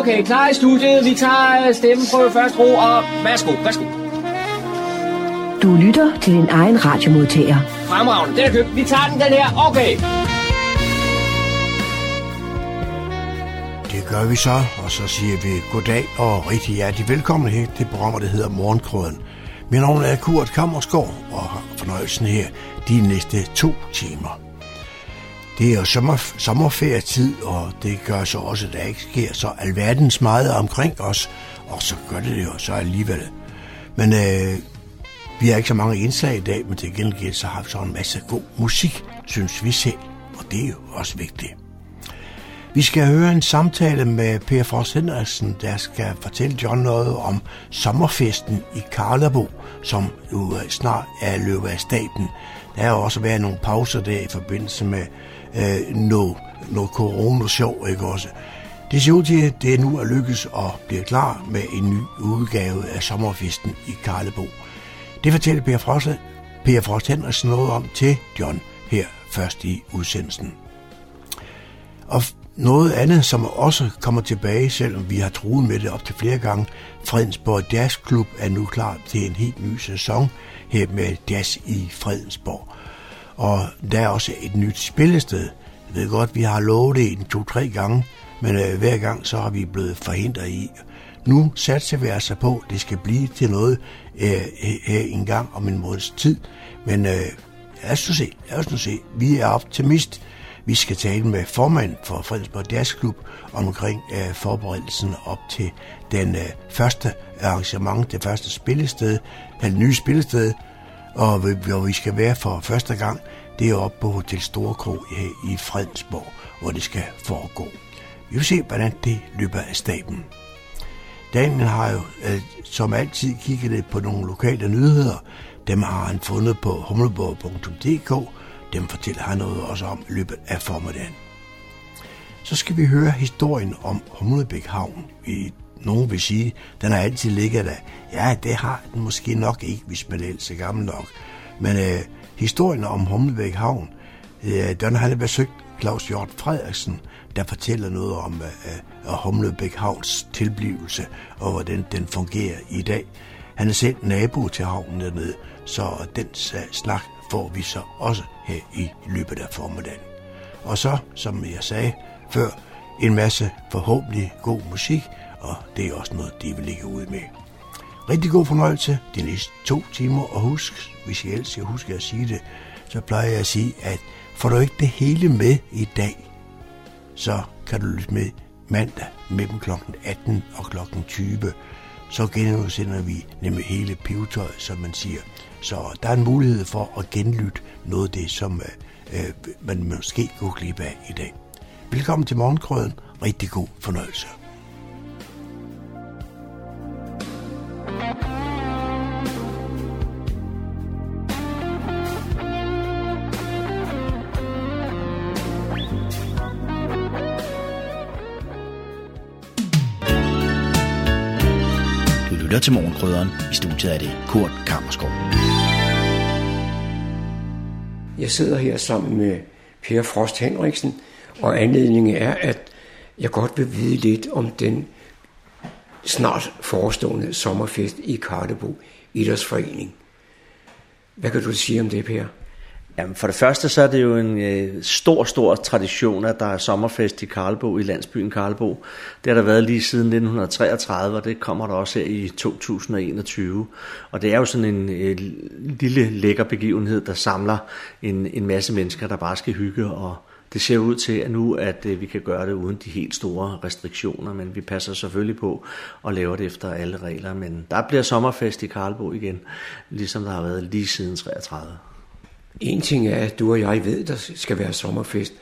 Okay, klar i studiet. Vi tager øh, stemmeprøve først, ro, og værsgo, værsgo. Du lytter til din egen radiomodtager. Fremragende, den er købt. Vi tager den, den her. Okay. Det gør vi så, og så siger vi goddag og rigtig hjertelig velkommen her til programmet, der hedder Morgenkrøden. Mit navn er Kurt Kammersgaard, og har fornøjelsen her de næste to timer. Det er jo sommer, sommerferietid, og det gør så også, at der ikke sker så alverdens meget omkring os, og så gør det jo så alligevel. Men øh, vi har ikke så mange indslag i dag, men til gengæld så har vi så en masse god musik, synes vi selv, og det er jo også vigtigt. Vi skal høre en samtale med Per Frost Henriksen, der skal fortælle John noget om sommerfesten i Karlebo, som jo snart er løbet af staten. Der har også været nogle pauser der i forbindelse med øh, noget, noget coronasjov, ikke også? Det ser ud til, at det nu er lykkes at blive klar med en ny udgave af sommerfesten i Karlebo. Det fortæller Per Frost, per Frost Henriksen noget om til John her først i udsendelsen. Og noget andet, som også kommer tilbage, selvom vi har truet med det op til flere gange, Fredensborg Jazz Club er nu klar til en helt ny sæson her med jazz i Fredensborg. Og der er også et nyt spillested. Jeg ved godt, vi har lovet det en to-tre gange, men øh, hver gang så har vi blevet forhindret i. Nu satser vi altså på, at det skal blive til noget øh, øh, øh en gang om en måneds tid. Men øh, lad os nu se, lad os nu se. Vi er optimist. Vi skal tale med formand for Fredensborg Jazz omkring øh, forberedelsen op til den øh, første arrangement, det første spillested, det nye spillested, og hvor vi skal være for første gang, det er oppe på Hotel Storkrog i Fredensborg, hvor det skal foregå. Vi vil se, hvordan det løber af staben. Daniel har jo øh, som altid kigget lidt på nogle lokale nyheder. Dem har han fundet på humleborg.dk. Dem fortæller han noget også om i løbet af formiddagen. Så skal vi høre historien om Humlebæk Havn. i nogen vil sige, den har altid ligget der. Ja, det har den måske nok ikke, hvis man er så gammel nok. Men øh, historien om Humlebæk Havn, øh, den har jeg besøgt Claus Hjort Frederiksen, der fortæller noget om øh, øh Humlebæk Havns tilblivelse og hvordan den fungerer i dag. Han er selv nabo til havnen dernede, så den snak får vi så også her i løbet af formiddagen. Og så, som jeg sagde før, en masse forhåbentlig god musik, og det er også noget, de vil ligge ud med. Rigtig god fornøjelse de næste to timer, og husk, hvis jeg ellers skal huske at sige det, så plejer jeg at sige, at får du ikke det hele med i dag, så kan du lytte med mandag mellem kl. 18 og kl. 20. Så genudsender vi nemlig hele pivetøjet, som man siger. Så der er en mulighed for at genlytte noget af det, som øh, øh man måske kunne klippe af i dag. Velkommen til Morgenkrøden. Rigtig god fornøjelse. Lytter til Morgenkrydderen. I studiet er det Kurt Kammerskov. Jeg sidder her sammen med Per Frost Henriksen, og anledningen er, at jeg godt vil vide lidt om den snart forestående sommerfest i Karlebo Idrætsforening. Hvad kan du sige om det, Per? Jamen for det første så er det jo en øh, stor, stor tradition, at der er sommerfest i Karlbo, i landsbyen Karlbo. Det har der været lige siden 1933, og det kommer der også her i 2021. Og det er jo sådan en øh, lille lækker begivenhed, der samler en, en masse mennesker, der bare skal hygge og det ser ud til at nu, at øh, vi kan gøre det uden de helt store restriktioner, men vi passer selvfølgelig på at lave det efter alle regler. Men der bliver sommerfest i Karlbo igen, ligesom der har været lige siden 33. En ting er, at du og jeg ved, der skal være sommerfest.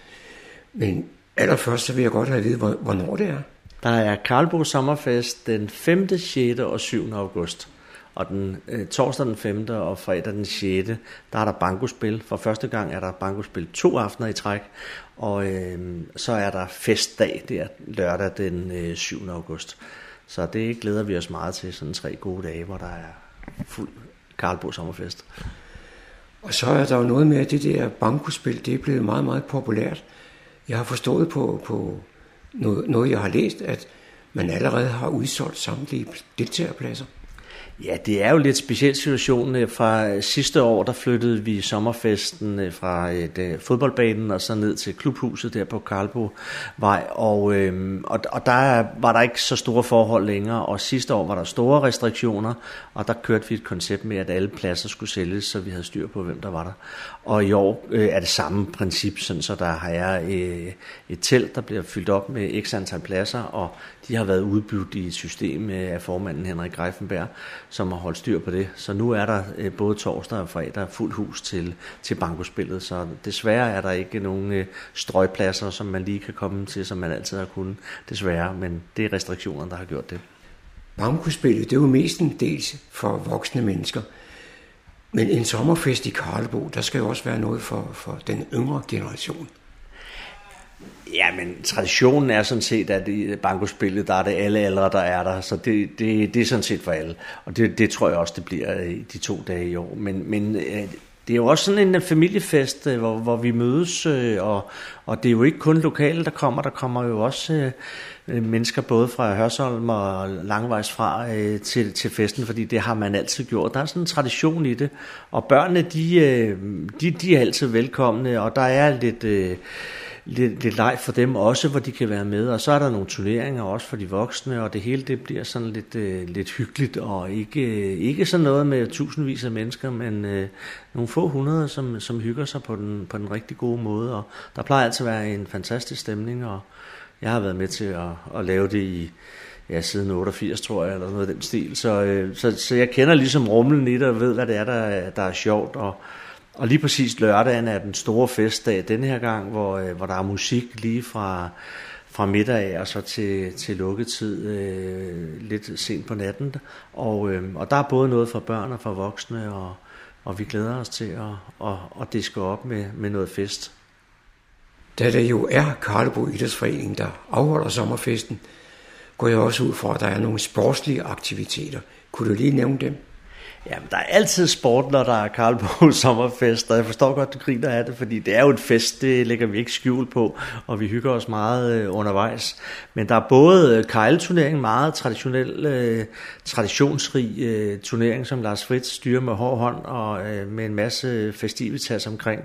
Men allerførst så vil jeg godt have at vide, hvornår det er. Der er Karlbo Sommerfest den 5., 6. og 7. august. Og den øh, torsdag den 5. og fredag den 6. der er der bankospil. For første gang er der bankospil to aftener i træk. Og øh, så er der festdag, der lørdag den øh, 7. august. Så det glæder vi os meget til, sådan tre gode dage, hvor der er fuld Karlbo Sommerfest. Og så er der jo noget med, at det der bankospil, det er blevet meget, meget populært. Jeg har forstået på, på noget, noget jeg har læst, at man allerede har udsolgt samtlige deltagerpladser. Ja, det er jo lidt speciel situation. Øh, fra øh, sidste år, der flyttede vi sommerfesten øh, fra et, fodboldbanen og så ned til klubhuset der på Karlbo Vej. Og, øhm, og, og der var der ikke så store forhold længere, og sidste år var der store restriktioner, og der kørte vi et koncept med, at alle pladser skulle sælges, så vi havde styr på, hvem der var der. Og i år øh, er det samme princip, sådan, så der har jeg øh, et telt, der bliver fyldt op med x antal pladser, og de har været udbudt i et system øh, af formanden Henrik Greifenberg, som har holdt styr på det. Så nu er der øh, både torsdag og fredag fuld hus til, til bankospillet, så desværre er der ikke nogen øh, strøgpladser, som man lige kan komme til, som man altid har kunnet. Desværre, men det er restriktionerne, der har gjort det. Bankospillet, det er jo mestendels for voksne mennesker. Men en sommerfest i Karlebo, der skal jo også være noget for, for den yngre generation. Ja, men traditionen er sådan set, at i bankospillet, der er det alle aldre, der er der, så det, det, det er sådan set for alle. Og det, det tror jeg også, det bliver de to dage i år. Men, men øh, det er jo også sådan en øh, familiefest, øh, hvor, hvor vi mødes, og, og det er jo ikke kun lokale, der kommer, der kommer jo også mennesker både fra Hørsholm og langvejs fra til, til festen, fordi det har man altid gjort. Der er sådan en tradition i det, og børnene, de, de, de er altid velkomne, og der er lidt lidt, lidt leg for dem også, hvor de kan være med. Og så er der nogle turneringer også for de voksne, og det hele det bliver sådan lidt, øh, lidt hyggeligt, og ikke, øh, ikke sådan noget med tusindvis af mennesker, men øh, nogle få hundrede, som, som hygger sig på den, på den rigtig gode måde. Og der plejer altid at være en fantastisk stemning, og jeg har været med til at, at lave det i ja, siden 88, tror jeg, eller noget af den stil. Så, øh, så, så jeg kender ligesom rumlen i det, og ved, hvad det er, der, der er sjovt, og og lige præcis lørdagen er den store festdag denne her gang, hvor, øh, hvor der er musik lige fra, fra middag af og så til, til lukketid øh, lidt sent på natten. Og, øh, og der er både noget for børn og for voksne, og, og vi glæder os til at, at, at diske op med, med noget fest. Da det jo er Karlebo Idrætsforening, der afholder sommerfesten, går jeg også ud fra, at der er nogle sportslige aktiviteter. Kunne du lige nævne dem? Jamen, der er altid sport, når der er Karlbo sommerfest, og jeg forstår godt, du griner af det, fordi det er jo en fest, det lægger vi ikke skjul på, og vi hygger os meget øh, undervejs. Men der er både øh, kejleturnering, meget traditionel, øh, traditionsrig øh, turnering, som Lars Fritz styrer med hård hånd, og øh, med en masse festivitas omkring,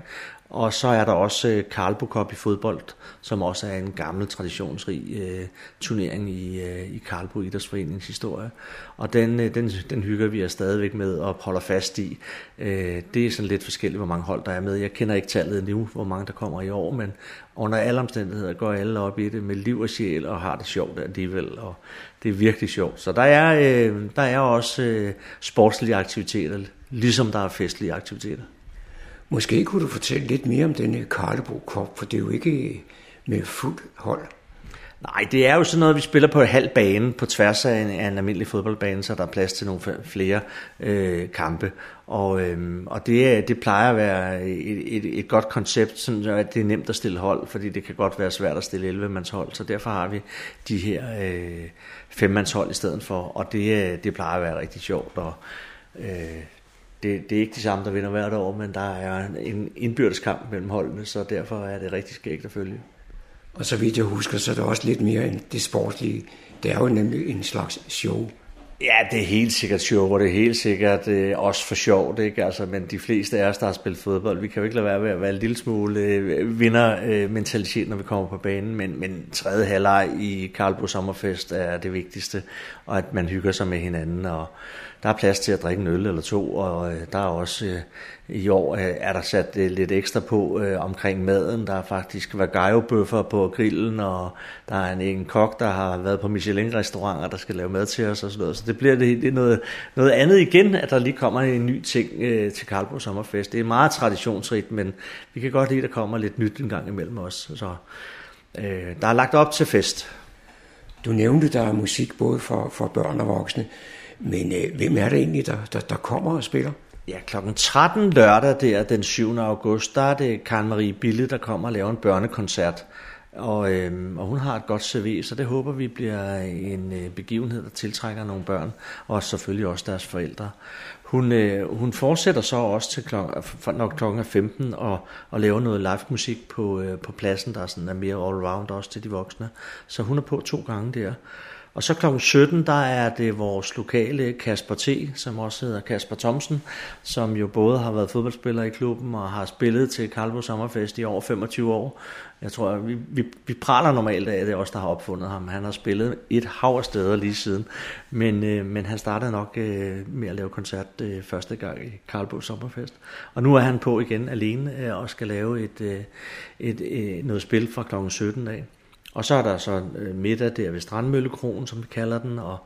og så er der også øh, Karlbo Cup i fodbold, som også er en gammel, traditionsrig øh, turnering i, øh, i Karlbo Idrætsforeningens historie. Og den, øh, den, den hygger vi os stadigvæk med og holder fast i. Øh, det er sådan lidt forskelligt, hvor mange hold der er med. Jeg kender ikke tallet nu, hvor mange der kommer i år, men under alle omstændigheder går alle op i det med liv og sjæl og har det sjovt alligevel. Og det er virkelig sjovt. Så der er, øh, der er også øh, sportslige aktiviteter, ligesom der er festlige aktiviteter. Måske kunne du fortælle lidt mere om denne øh, Karlebo Cup, for det er jo ikke øh, med fuld hold. Nej, det er jo sådan noget, vi spiller på halv bane på tværs af en, af en almindelig fodboldbane, så der er plads til nogle flere øh, kampe. Og, øhm, og det, øh, det plejer at være et, et, et godt koncept, sådan at det er nemt at stille hold, fordi det kan godt være svært at stille 11-mandshold, så derfor har vi de her øh, fem i stedet for, og det, det plejer at være rigtig sjovt. Og, øh, det, det er ikke de samme, der vinder hvert år, men der er en indbyrdeskamp mellem holdene, så derfor er det rigtig skægt at følge. Og så vidt jeg husker, så er det også lidt mere end det sportslige. Det er jo nemlig en slags show. Ja, det er helt sikkert show, og det er helt sikkert øh, også for sjovt, ikke? Altså, men de fleste af os, der har spillet fodbold, vi kan jo ikke lade være med at være en lille smule øh, vindermentalitet, øh, når vi kommer på banen, men, men tredje halvleg i Karlbo Sommerfest er det vigtigste, og at man hygger sig med hinanden, og der er plads til at drikke en øl eller to, og øh, der er også øh, i år øh, er der sat øh, lidt ekstra på øh, omkring maden. Der er faktisk vagajobøffer på grillen, og der er en, en kok, der har været på Michelin-restauranter, der skal lave mad til os og sådan noget. Så det bliver det, det er noget, noget andet igen, at der lige kommer en ny ting øh, til Karlborg Sommerfest. Det er meget traditionsrigt, men vi kan godt lide, at der kommer lidt nyt en gang imellem os. Så øh, der er lagt op til fest. Du nævnte, der er musik både for, for børn og voksne. Men øh, hvem er det egentlig, der, der, der kommer og spiller? Ja, klokken 13 lørdag der den 7. august, der er det Karen Marie Bille, der kommer og laver en børnekoncert. Og, øh, og hun har et godt CV, så det håber vi bliver en øh, begivenhed, der tiltrækker nogle børn, og selvfølgelig også deres forældre. Hun, øh, hun fortsætter så også til klok, nok klokken 15 og, og laver noget live musik på, øh, på pladsen, der sådan er mere all round også til de voksne. Så hun er på to gange der. Og så kl. 17, der er det vores lokale Kasper T., som også hedder Kasper Thomsen, som jo både har været fodboldspiller i klubben og har spillet til Karlbo Sommerfest i over 25 år. Jeg tror, vi, vi, vi praler normalt af, at det er os, der har opfundet ham. Han har spillet et hav af steder lige siden, men, øh, men han startede nok øh, med at lave koncert øh, første gang i Karlbo Sommerfest. Og nu er han på igen alene øh, og skal lave et, øh, et, øh, noget spil fra kl. 17 af. Og så er der så øh, middag der ved Strandmøllekronen, som vi kalder den, og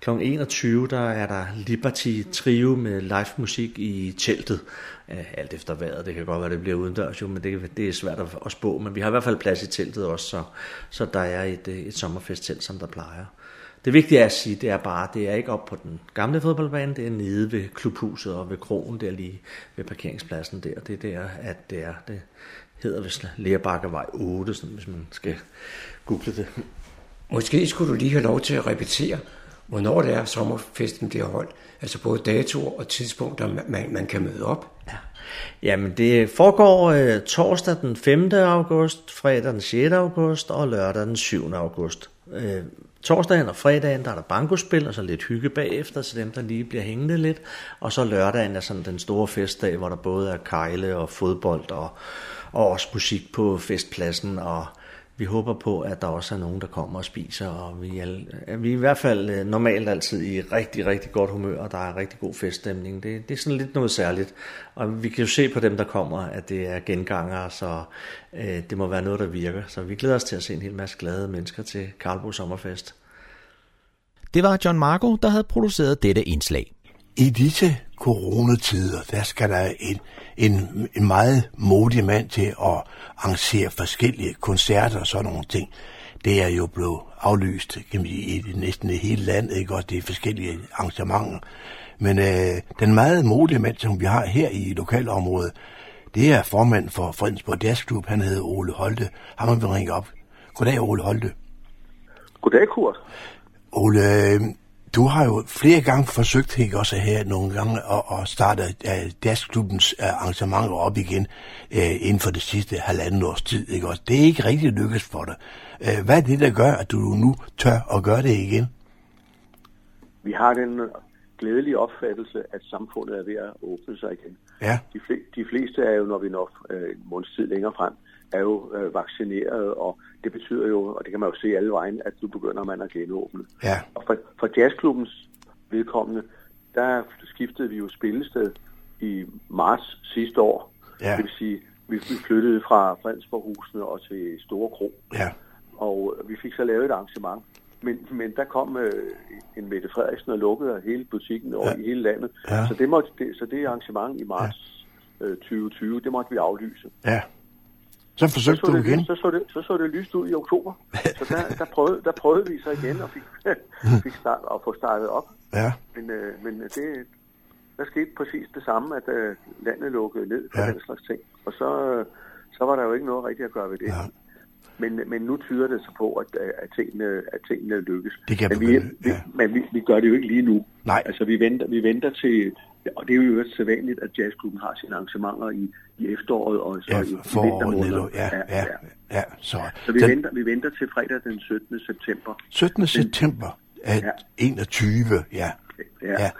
kl. 21, der er der Liberty Trio med live musik i teltet. Alt efter vejret, det kan godt være, det bliver udendørs jo, men det, det er svært at, spå. Men vi har i hvert fald plads i teltet også, så, så der er et, øh, et sommerfesttelt, som der plejer. Det vigtige er at sige, det er bare, det er ikke op på den gamle fodboldbane, det er nede ved klubhuset og ved krogen der lige ved parkeringspladsen der. Det er der, at det er. Det, hedder vist Lærebakkevej 8, sådan, hvis man skal google det. Måske skulle du lige have lov til at repetere, hvornår det er, sommerfesten bliver holdt. Altså både datoer og tidspunkter, man, man kan møde op. Ja. Jamen, det foregår øh, torsdag den 5. august, fredag den 6. august og lørdag den 7. august. Øh, torsdagen og fredagen, der er der bankospil, og så lidt hygge bagefter til dem, der lige bliver hængende lidt. Og så lørdagen er sådan den store festdag, hvor der både er kejle og fodbold og og også musik på festpladsen, og vi håber på, at der også er nogen, der kommer og spiser, og vi er, vi er i hvert fald øh, normalt altid i rigtig, rigtig godt humør, og der er rigtig god feststemning. Det, det er sådan lidt noget særligt, og vi kan jo se på dem, der kommer, at det er gengangere, så øh, det må være noget, der virker. Så vi glæder os til at se en hel masse glade mennesker til Karlbo Sommerfest. Det var John Marco, der havde produceret dette indslag. I disse coronatider, der skal der en, en, en meget modig mand til at arrangere forskellige koncerter og sådan nogle ting. Det er jo blevet aflyst kan man sige, i næsten det hele land, ikke? og det er forskellige arrangementer. Men øh, den meget modige mand, som vi har her i lokalområdet, det er formand for Fredensborg Jazz Club, han hedder Ole Holte. Ham vil ringe op. Goddag, Ole Holte. Goddag, Kurt. Ole, øh, du har jo flere gange forsøgt, ikke også her nogle gange, at, at starte uh, jazzklubbens uh, arrangementer op igen uh, inden for det sidste halvanden års tid. Ikke også? Det er ikke rigtig lykkedes for dig. Uh, hvad er det, der gør, at du nu tør at gøre det igen? Vi har den glædelige opfattelse, at samfundet er ved at åbne sig igen. Ja. De, fl- de fleste er jo, når vi når uh, en måneds tid længere frem, er jo øh, vaccineret, og det betyder jo, og det kan man jo se alle vejen, at nu begynder man at genåbne. Ja. Og for, for jazzklubbens vedkommende, der skiftede vi jo spillested i marts sidste år. Ja. Det vil sige, vi, flyttede fra Fredensborghusene og til Store Kro. Ja. Og vi fik så lavet et arrangement. Men, men der kom øh, en Mette Frederiksen og lukkede hele butikken over Ja. i hele landet. Ja. Så, det måtte, det, så det arrangement i marts øh, 2020, det måtte vi aflyse. Ja. Så forsøgte så du det, igen. lyst- Så så, det, så så det lyst ud i oktober. Så der, der, prøvede, der prøvede vi så igen og fik, fik start, at få startet op. Ja. Men, øh, men det, der skete præcis det samme, at øh, landet lukkede ned for Ja. den slags ting. Og så, øh, så var der jo ikke noget rigtigt at gøre ved det. Ja. Men, men nu tyder det så på, at, øh, at, tingene, at tingene lykkes. Det kan men vi, vi, ja. men vi, vi gør det jo ikke lige nu. Nej. Altså vi venter, vi venter til, og det er jo øvrigt sædvanligt, at jazzklubben har sine arrangementer i, i efteråret og så Ja, i, i foråret, vintermånederne. Nilo. ja, ja, ja, så. Så vi, Den venter, vi venter til fredag den 17. september. 17. september af Ja. 21, ja. Ja. ja.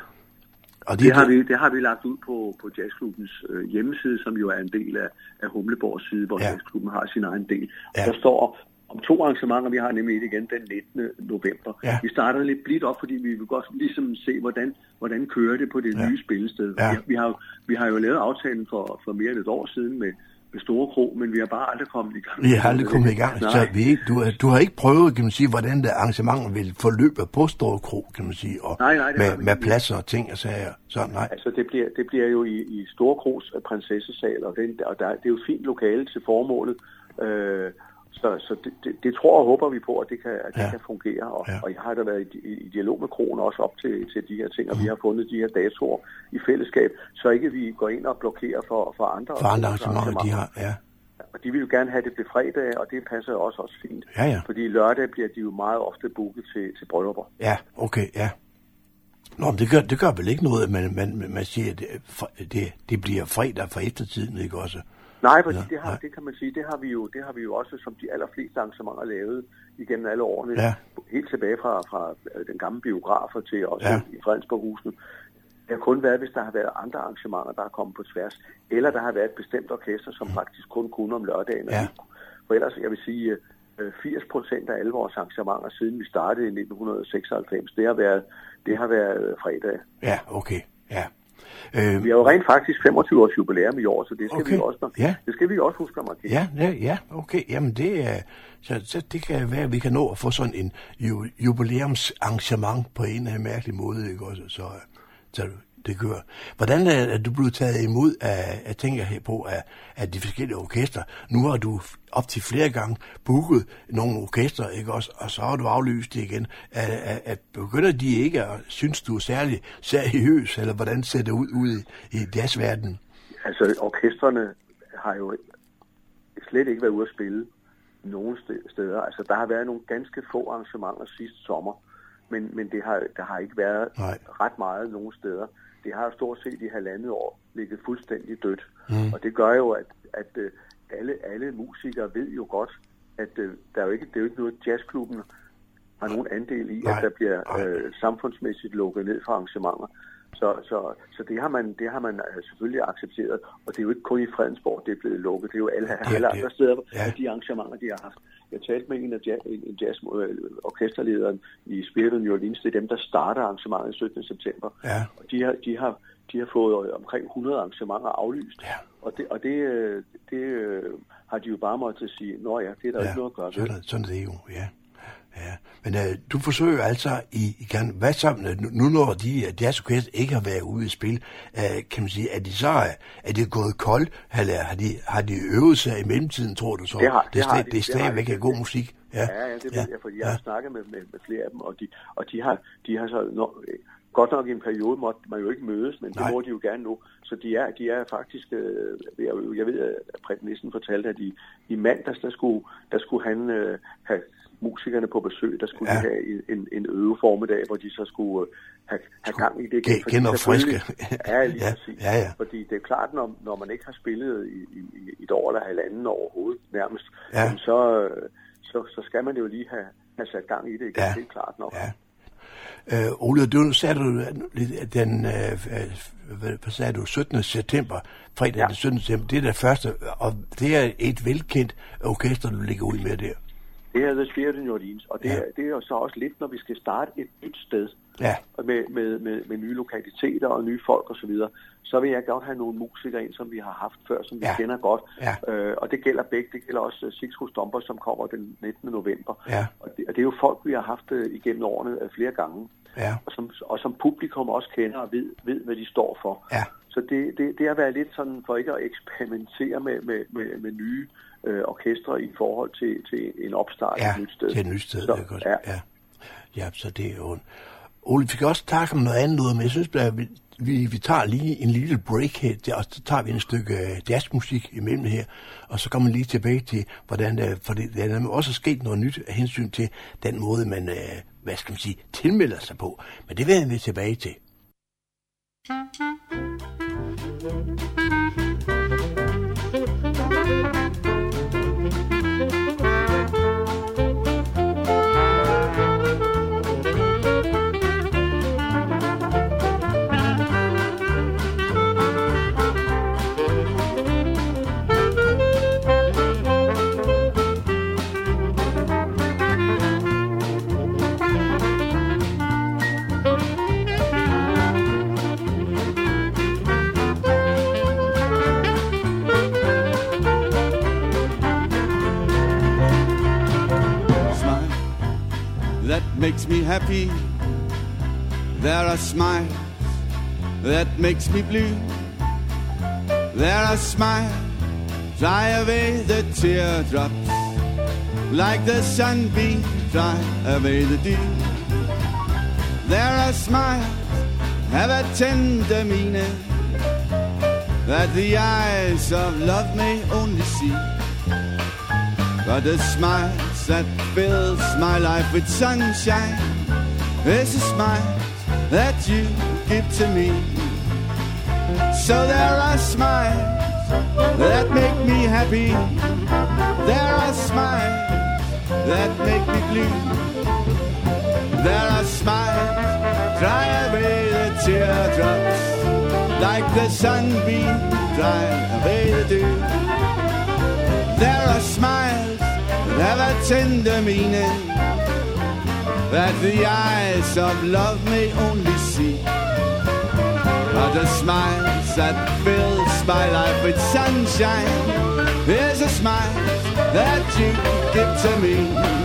Og Det har, vi, det har vi lagt ud på, på jazzklubbens øh, hjemmeside, som jo er en del af, af Humleborgs side, hvor Ja. ja. jazzklubben har sin egen del. Ja. Ja. Der står om to arrangementer, vi har nemlig et igen den 19. november. Ja. Vi starter lidt blidt op, fordi vi vil godt ligesom se, hvordan, hvordan kører det på det Ja. nye spillested. Ja. Vi, vi, har, vi har jo lavet aftalen for, for mere end et år siden med, med Store Kro, men vi har bare aldrig kommet i gang. Vi har aldrig kommet i gang, Nej. så vi, du, du har ikke prøvet, kan man sige, hvordan det arrangement vil forløbe på Store Kro, kan man sige, og Nej, nej, det med, med ikke. pladser og ting og sager. Så nej. Altså, det bliver, det bliver jo i, i Store Kros øh, prinsessesal, og, den, og der, det er jo et fint lokale til formålet. Øh, så så det, det, det tror og håber vi på, at det kan, at det Ja. kan fungere. Og, Ja. og jeg har da været i, i, dialog med kronen også op til, til de her ting, og vi har fundet de her datoer i fællesskab, så ikke vi går ind og blokerer for, for andre For andre arrangementer, de har, ja. og de vil jo gerne have det til fredag, og det passer også også fint. Ja, ja. Fordi lørdag bliver de jo meget ofte booket til, til bryllupper. Ja, okay, ja. Nå, men det gør, det gør vel ikke noget, at man, man, man siger, at det, det, det bliver fredag for eftertiden, ikke også? Nej, fordi Ja, det, har, nej. det kan man sige, det har, vi jo, det har vi jo også, som de allerfleste arrangementer lavet igennem alle årene. Ja. Helt tilbage fra, fra øh, den gamle biografer til også Ja. i Fredensborghusene. Det har kun været, hvis der har været andre arrangementer, der er kommet på tværs. Eller der har været et bestemt orkester, som faktisk kun kunne om lørdagen. Mm. Ja. For ellers, jeg vil sige, øh, 80 procent af alle vores arrangementer, siden vi startede i 1996, det har været, det har været øh, fredag. Ja, okay, ja. Øh, Vi har jo rent faktisk 25 års jubilæum i år, så det skal Okay. vi også, Ja. det skal vi også huske at markere. Ja, ja, ja, okay. Jamen det er, så, så det kan være, at vi kan nå at få sådan en ju, jubilæumsarrangement på en eller anden mærkelig måde, ikke også? Så, så det gør. Hvordan er, du blevet taget imod af, jeg tænker her på, af, af de forskellige orkester? Nu har du op til flere gange booket nogle orkester, ikke også? Og så har du aflyst det igen. At, at, at begynder de ikke at synes, du er særlig seriøs, eller hvordan ser det ud ude i, i jazzverdenen? Altså, orkestrene har jo slet ikke været ude at spille nogen st- steder. Altså, der har været nogle ganske få arrangementer sidste sommer, men, men det har, der har ikke været Nej. ret meget nogen steder. Det har stort set i halvandet år ligget fuldstændig dødt. Mm. Og det gør jo, at, at øh, alle, alle musikere ved jo godt, at øh, der er jo ikke, det er jo ikke noget, jazzklubben har nogen andel i, Nej. at der bliver øh, samfundsmæssigt lukket ned for arrangementer. Så, så, så det har man, det har man øh, selvfølgelig accepteret, og det er jo ikke kun i Fredensborg, det er blevet lukket. Det er jo alle, er alle det. andre steder, Ja. ja. de arrangementer, de har haft. Jeg talte med en af jazz, en, jazz øh, orkesterlederen i Spirit New Orleans. Det er dem, der starter arrangementet den 17. september. Ja. Og de har, de har, de har fået øh, omkring 100 arrangementer aflyst. Ja. Og det, og det, det øh, har de jo bare måttet sige, nå ja, det er der ja, ikke noget at gøre er- sådan er det jo, ja. Ja. Men øh, du forsøger altså i, i kan, hvad så, nu, når de øh, jazzorkester ikke har været ude i spil, øh, kan man sige, er de så øh, er det gået koldt, eller har de, har de øvet sig i mellemtiden, tror du så? Det har- det, er det har det er Det har stadigvæk er god musik. Ja, Ja, ja, det ved ja, jeg, fordi jeg ja. har snakket med, med, med flere af dem, og de, og de har, de har så nå, godt nok i en periode måtte man jo ikke mødes, men Nej. det må de jo gerne nu. Så de er, de er faktisk, øh, jeg, jeg ved, at Preben Nissen fortalte, at i, i mandags, der skulle, der skulle han øh, have musikerne på besøg, der skulle Ja. de have en, en, øveformiddag, hvor de så skulle øh, have, have gang i det gen- Fordi genopfriske. selvfølgelig- Ja, lige Ja, præcis. ja, ja. Fordi det er klart, når, når man ikke har spillet i, i, i et år eller halvanden overhovedet nærmest, Ja. så, øh, så, så skal man jo lige have, have sat gang i det igen. Ja. Det er klart nok. Ja. Øh, Ole, du sagde du den, øh, hvad, hvad sagde du, 17. september, fredag Ja. den 17. september, det er det første, og det er et velkendt orkester, du ligger ud med der. Det er The Spirit New Orleans, og det, Ja. ja. det er så også lidt, når vi skal starte et nyt sted Ja, og med, med, med, med nye lokaliteter og nye folk osv., så, videre, så vil jeg godt have nogle musikere ind, som vi har haft før, som vi Ja. kender godt. Ja. Øh, og det gælder begge. Det gælder også uh, Six Who Stomper, som kommer den 19. november. Ja. Og, det, og det er jo folk, vi har haft uh, igennem årene uh, flere gange. ja, og som, og som publikum også kender og ved, ved hvad de står for. ja, Så det, det, det har været lidt sådan, for ikke at eksperimentere med, med, med, med nye øh, orkestre i forhold til, til en opstart ja, et nyt sted. til et nyt sted, Så, det er godt. ja. Ja. ja, så det er jo... Ole, vi fik også tale om noget andet noget, men jeg synes, at vi, vi, vi tager lige en lille break her, der- og så tager vi en stykke øh, jazzmusik imellem her, og så kommer vi lige tilbage til, hvordan, øh, for det, der er også sket noget nyt af hensyn til den måde, man, øh, hvad skal man sige, tilmelder sig på. Men det vender vi tilbage til. smile makes me happy. There are smiles that makes me blue. There are smiles dry away the teardrops, like the sunbeam dry away the dew. There are smiles have a tender meaning that the eyes of love may only see. But the that fills my life with sunshine There's a smile that you give to me. So there are smiles that make me happy. There are smiles that make me blue. There are smiles dry away the teardrops like the sunbeam dry away the dew. Tender meaning that the eyes of love may only see. But the smiles that fills my life with sunshine is a smile that you give to me.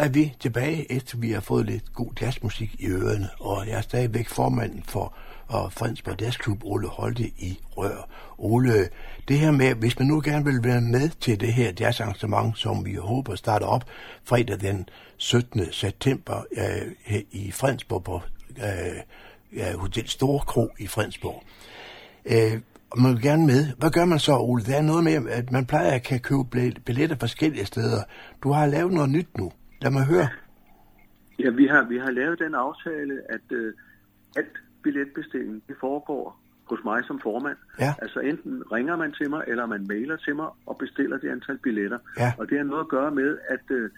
Er vi tilbage, efter vi har fået lidt god jazzmusik i ørerne, og jeg er stadigvæk formanden for og Fredensborg Jazzklub, Ole Holte i Rør. Ole, det her med, hvis man nu gerne vil være med til det her jazzarrangement, som vi håber starter op fredag den 17. september øh, i Fredensborg på øh, Hotel Storkro i Fredensborg. Øh, og man vil gerne med. Hvad gør man så, Ole? Der er noget med, at man plejer at kan købe billetter forskellige steder. Du har lavet noget nyt nu. Lad mig høre. Ja, vi har, vi har lavet den aftale, at øh, alt billetbestilling, det foregår hos mig som formand. Ja. Altså enten ringer man til mig, eller man mailer til mig og bestiller det antal billetter. Ja. Og det har noget at gøre med, at øh,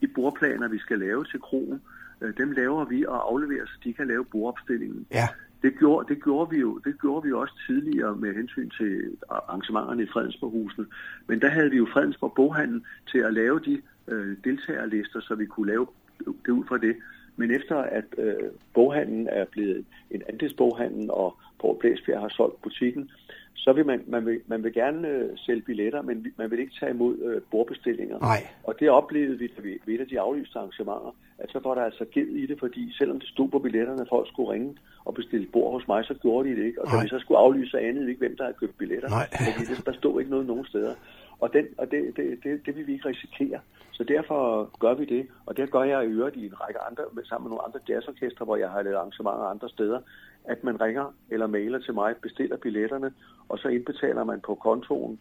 de bordplaner, vi skal lave til krogen, øh, dem laver vi og afleverer, så de kan lave bordopstillingen. Ja. Det gjorde, det, gjorde vi jo, det gjorde vi også tidligere med hensyn til arrangementerne i Fredensborg-husene. Men der havde vi jo Fredensborg Boghandel til at lave de øh, deltagerlister, så vi kunne lave det ud fra det. Men efter at øh, boghandlen er blevet en andelsboghandel, og Poul Blæsbjerg har solgt butikken, så vil man, man, vil, man vil gerne øh, sælge billetter, men man vil ikke tage imod øh, bordbestillinger. Nej. Og det oplevede vi ved, ved et af de aflyste arrangementer, at så var der altså gæld i det, fordi selvom det stod på billetterne, at folk skulle ringe og bestille bord hos mig, så gjorde de det ikke. Og da vi så skulle aflyse, så anede vi ikke, hvem der havde købt billetter. Nej. Fordi det, der stod ikke noget nogen steder. Og, den, og det, det, det, det vil vi ikke risikere. Så derfor gør vi det, og det gør jeg i øvrigt i en række andre, sammen med nogle andre jazzorkestre, hvor jeg har lavet arrangementer andre steder, at man ringer eller mailer til mig, bestiller billetterne, og så indbetaler man på kontoen,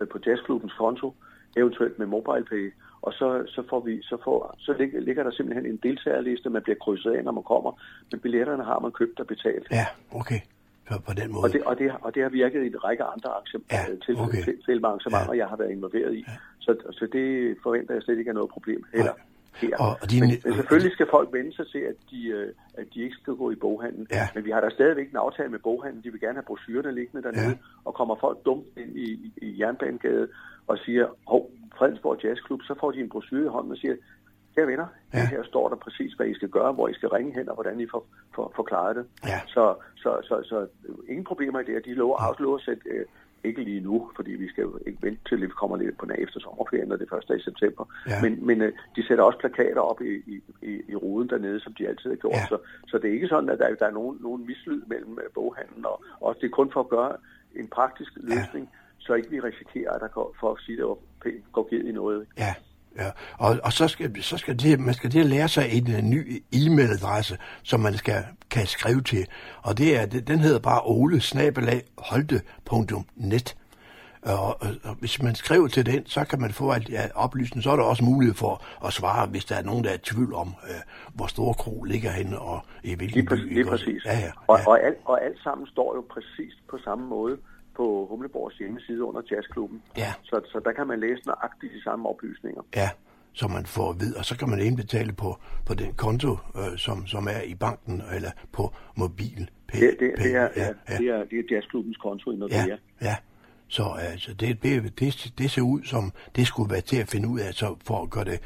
øh, på jazzklubbens konto, eventuelt med MobilePay, og så, så, får vi, så, får, så ligger, ligger der simpelthen en deltagerliste, man bliver krydset af, når man kommer, men billetterne har man købt og betalt. Ja, okay. Så på den måde. Og det, og, det, og det har virket i en række andre arrangementer, Ja, til, okay. til, til arrangementer, Ja. jeg har været involveret i. Så, så det forventer jeg slet ikke er noget problem heller. Her. Og- og de- men, men selvfølgelig skal folk vende sig til, at de, øh, at de ikke skal gå i boghandlen. Ja. Men vi har da stadigvæk en aftale med boghandlen. De vil gerne have brochurerne liggende dernede. Ja. Og kommer folk dumt ind i, i, i Jernbanegade og siger, hov, Fredensborg Jazzklub, så får de en brochure i hånden og siger, kære venner, Ja. ja. her står der præcis, hvad I skal gøre, hvor I skal ringe hen, og hvordan I får, får, får klaret det. Ja. Så, så, så, så ingen problemer i det, og de lover lover at sætte, øh, ikke lige nu, fordi vi skal jo ikke vente til, at vi kommer lidt på den efter sommerferien, når det første i september. Ja. Men, men øh, de sætter også plakater op i, i, i, i ruden dernede, som de altid har gjort. Ja. Så, så det er ikke sådan, at der, der er nogen, nogen mislyd mellem øh, boghandlen, og også det er kun for at gøre en praktisk løsning, så ikke vi risikerer, at der går, for at sige det var pænt, går givet i noget. Ja, ja. Og, og så skal, så skal det, man skal det at lære sig en, uh, ny e-mailadresse, som man skal, kan skrive til. Og det er, den hedder bare ole-holte.net. Og, og, og hvis man skriver til den, så kan man få alt ja, oplysning. Så er der også mulighed for at svare, hvis der er nogen, der er i tvivl om, øh, hvor store kro ligger henne og i hvilken Lige, by. præcis, ikke lige præcis. Ja, ja, Og, og, alt, og alt sammen står jo præcis på samme måde på Humleborgs hjemmeside under Jazzklubben. Ja. Så, så der kan man læse nøjagtigt de samme oplysninger. Ja, som man får at vide, og så kan man indbetale på, på den konto, øh, som, som er i banken, eller på mobil. Det, det, det, er, ja, ja. det, er, det er Jazzklubbens konto i Nordea. Ja, ja. Så altså, det, det, det, det ser ud som, det skulle være til at finde ud af, så for at gøre det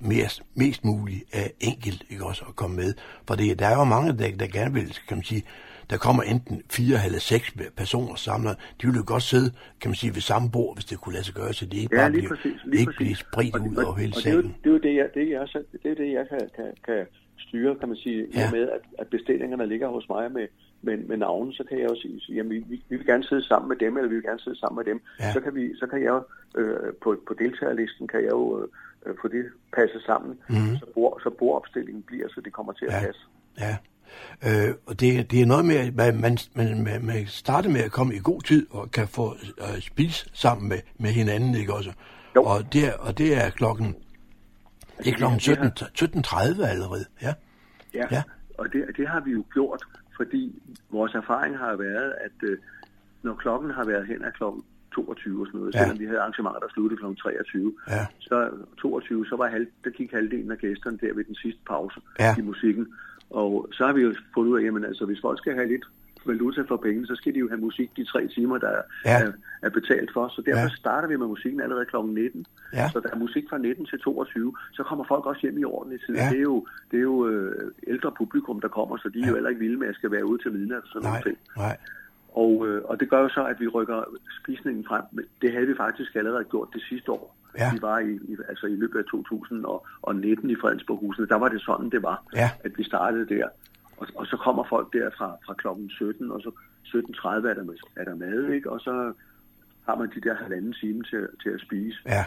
mere, mest muligt uh, enkelt ikke også, at komme med. For det, der er jo mange, der, der gerne vil, kan man sige, der kommer enten fire eller seks personer samlet. De vil jo godt sidde, kan man sige, ved samme bord, hvis det kunne lade sig gøre, så det ikke Ja, bare lige præcis. Lige ikke bliver spredt ud over hele er salen. det er jo det, jeg, det, jeg, så- det, er det, jeg kan, kan, kan styre, kan man sige, ja. Med, at, at bestillingerne ligger hos mig med, med, med navnen, så kan jeg jo sige, jamen, vi, vi, vi vil gerne sidde sammen med dem, eller vi vil gerne sidde sammen med dem. Ja. Så, kan vi, så kan jeg jo, øh, på, på deltagerlisten, kan jeg jo øh, få det passet sammen, mm. så, bord, så bordopstillingen bliver, så det kommer til at. Ja. passe. Ja. Øh, og det, det er noget med, at man, man, man, man starter med at komme i god tid og kan få øh, spise sammen med, med hinanden, ikke også? Jo. Og det, er, og det er klokken, det er klokken det er- 17, 17.30 allerede, ja. Ja, Ja. og det, det har vi jo gjort, fordi vores erfaring har været, at øh, når klokken har været hen af klokken 22 og sådan noget, Ja. selvom vi havde arrangementer, der sluttede klokken 23, Ja. så 22, så var halv, der gik halvdelen af gæsterne der ved den sidste pause Ja. i musikken. Og så har vi jo fundet ud af, jamen altså, hvis folk skal have lidt valuta for penge, så skal de jo have musik de tre timer, der Ja. er, er betalt for. Så derfor Ja. starter vi med musikken allerede kl. 19. Ja. Så der er musik fra 19 til 22. Så kommer folk også hjem i ordentlig tid. Ja. Det er jo, det er jo øh, ældre publikum, der kommer, så de er jo heller ikke vilde med, at skal være ude til midnat og sådan Nej, noget. nej. Og, øh, og det gør jo så, at vi rykker spisningen frem. Men Det havde vi faktisk allerede gjort det sidste år. Ja. vi var i, i, altså i løbet af 2019 i Fredensborghusene, der var det sådan, det var, Ja. at vi startede der. Og, og så kommer folk der fra, fra klokken 17, og så 17.30 er der, er der mad, ikke? og så har man de der halvanden time til, til at spise Ja,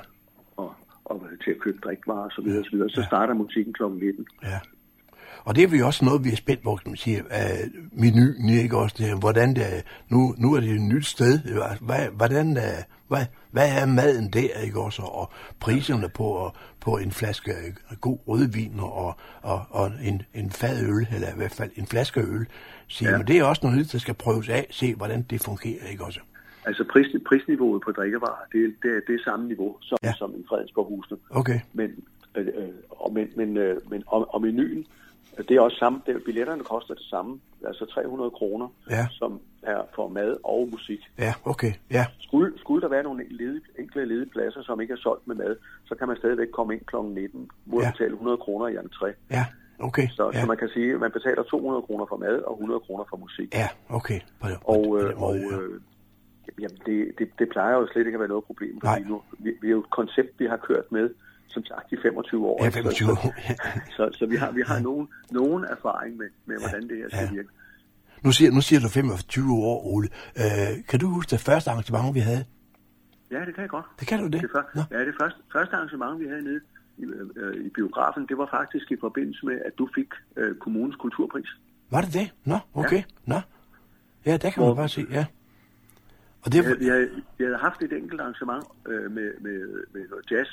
og, og til at købe drikvarer og så videre, og så videre. Så starter musikken klokken 19. ja. Og det er vi også noget, vi er spændt på, kan man sige, uh, menuen, ikke også, det, hvordan det nu, nu er det et nyt sted, hvad, hvordan, uh, hvad, hvad er maden der, ikke også, og priserne på, på en flaske øh, god rødvin og, og, og en, en fadøl, eller i hvert fald en flaske øl, siger, ja. men det er også noget, der skal prøves af, se hvordan det fungerer, ikke også. Altså pris, prisniveauet på drikkevarer, det, det, er- det samme niveau som, Ja. som i Fredensborghusene. Okay, Men, øh, øh, og, men, men, øh, men og, og menuen, øh, det er også samme. Det, billetterne koster det samme, altså 300 kroner, Ja. som er for mad og musik. ja, okay, ja, Skulle, skulle der være nogle ledige, enkelte ledige pladser, som ikke er solgt med mad, så kan man stadigvæk komme ind kl. 19 mod Ja. at betale 100 kroner i entré. ja, okay, Så, ja, så man kan sige, at man betaler 200 kroner for mad og 100 kroner for musik. ja, okay, på, på, Og, på øh, den og øh, jamen, det, det, det plejer jo slet ikke at være noget problem, fordi Nej. nu, vi, vi er jo et koncept, vi har kørt med, som sagt, i 25 år. Ja, ikke? 25 Så, år. så, så vi har, vi har nogen, nogen erfaring med, med hvordan det her skal ja. virke. Nu siger, nu siger du 25 år, Ole. Øh, kan du huske det første arrangement, vi havde? Ja, det kan jeg godt. Det kan du det? Det, Nå. ja, det første, første arrangement, vi havde nede i, øh, i biografen, det var faktisk i forbindelse med, at du fik øh, kommunens kulturpris. Var det det? Nå, okay. Nå. Ja, der kan man Hvor- bare se, ja. Og det, vi havde, vi havde haft et enkelt arrangement øh, med, med, med noget jazz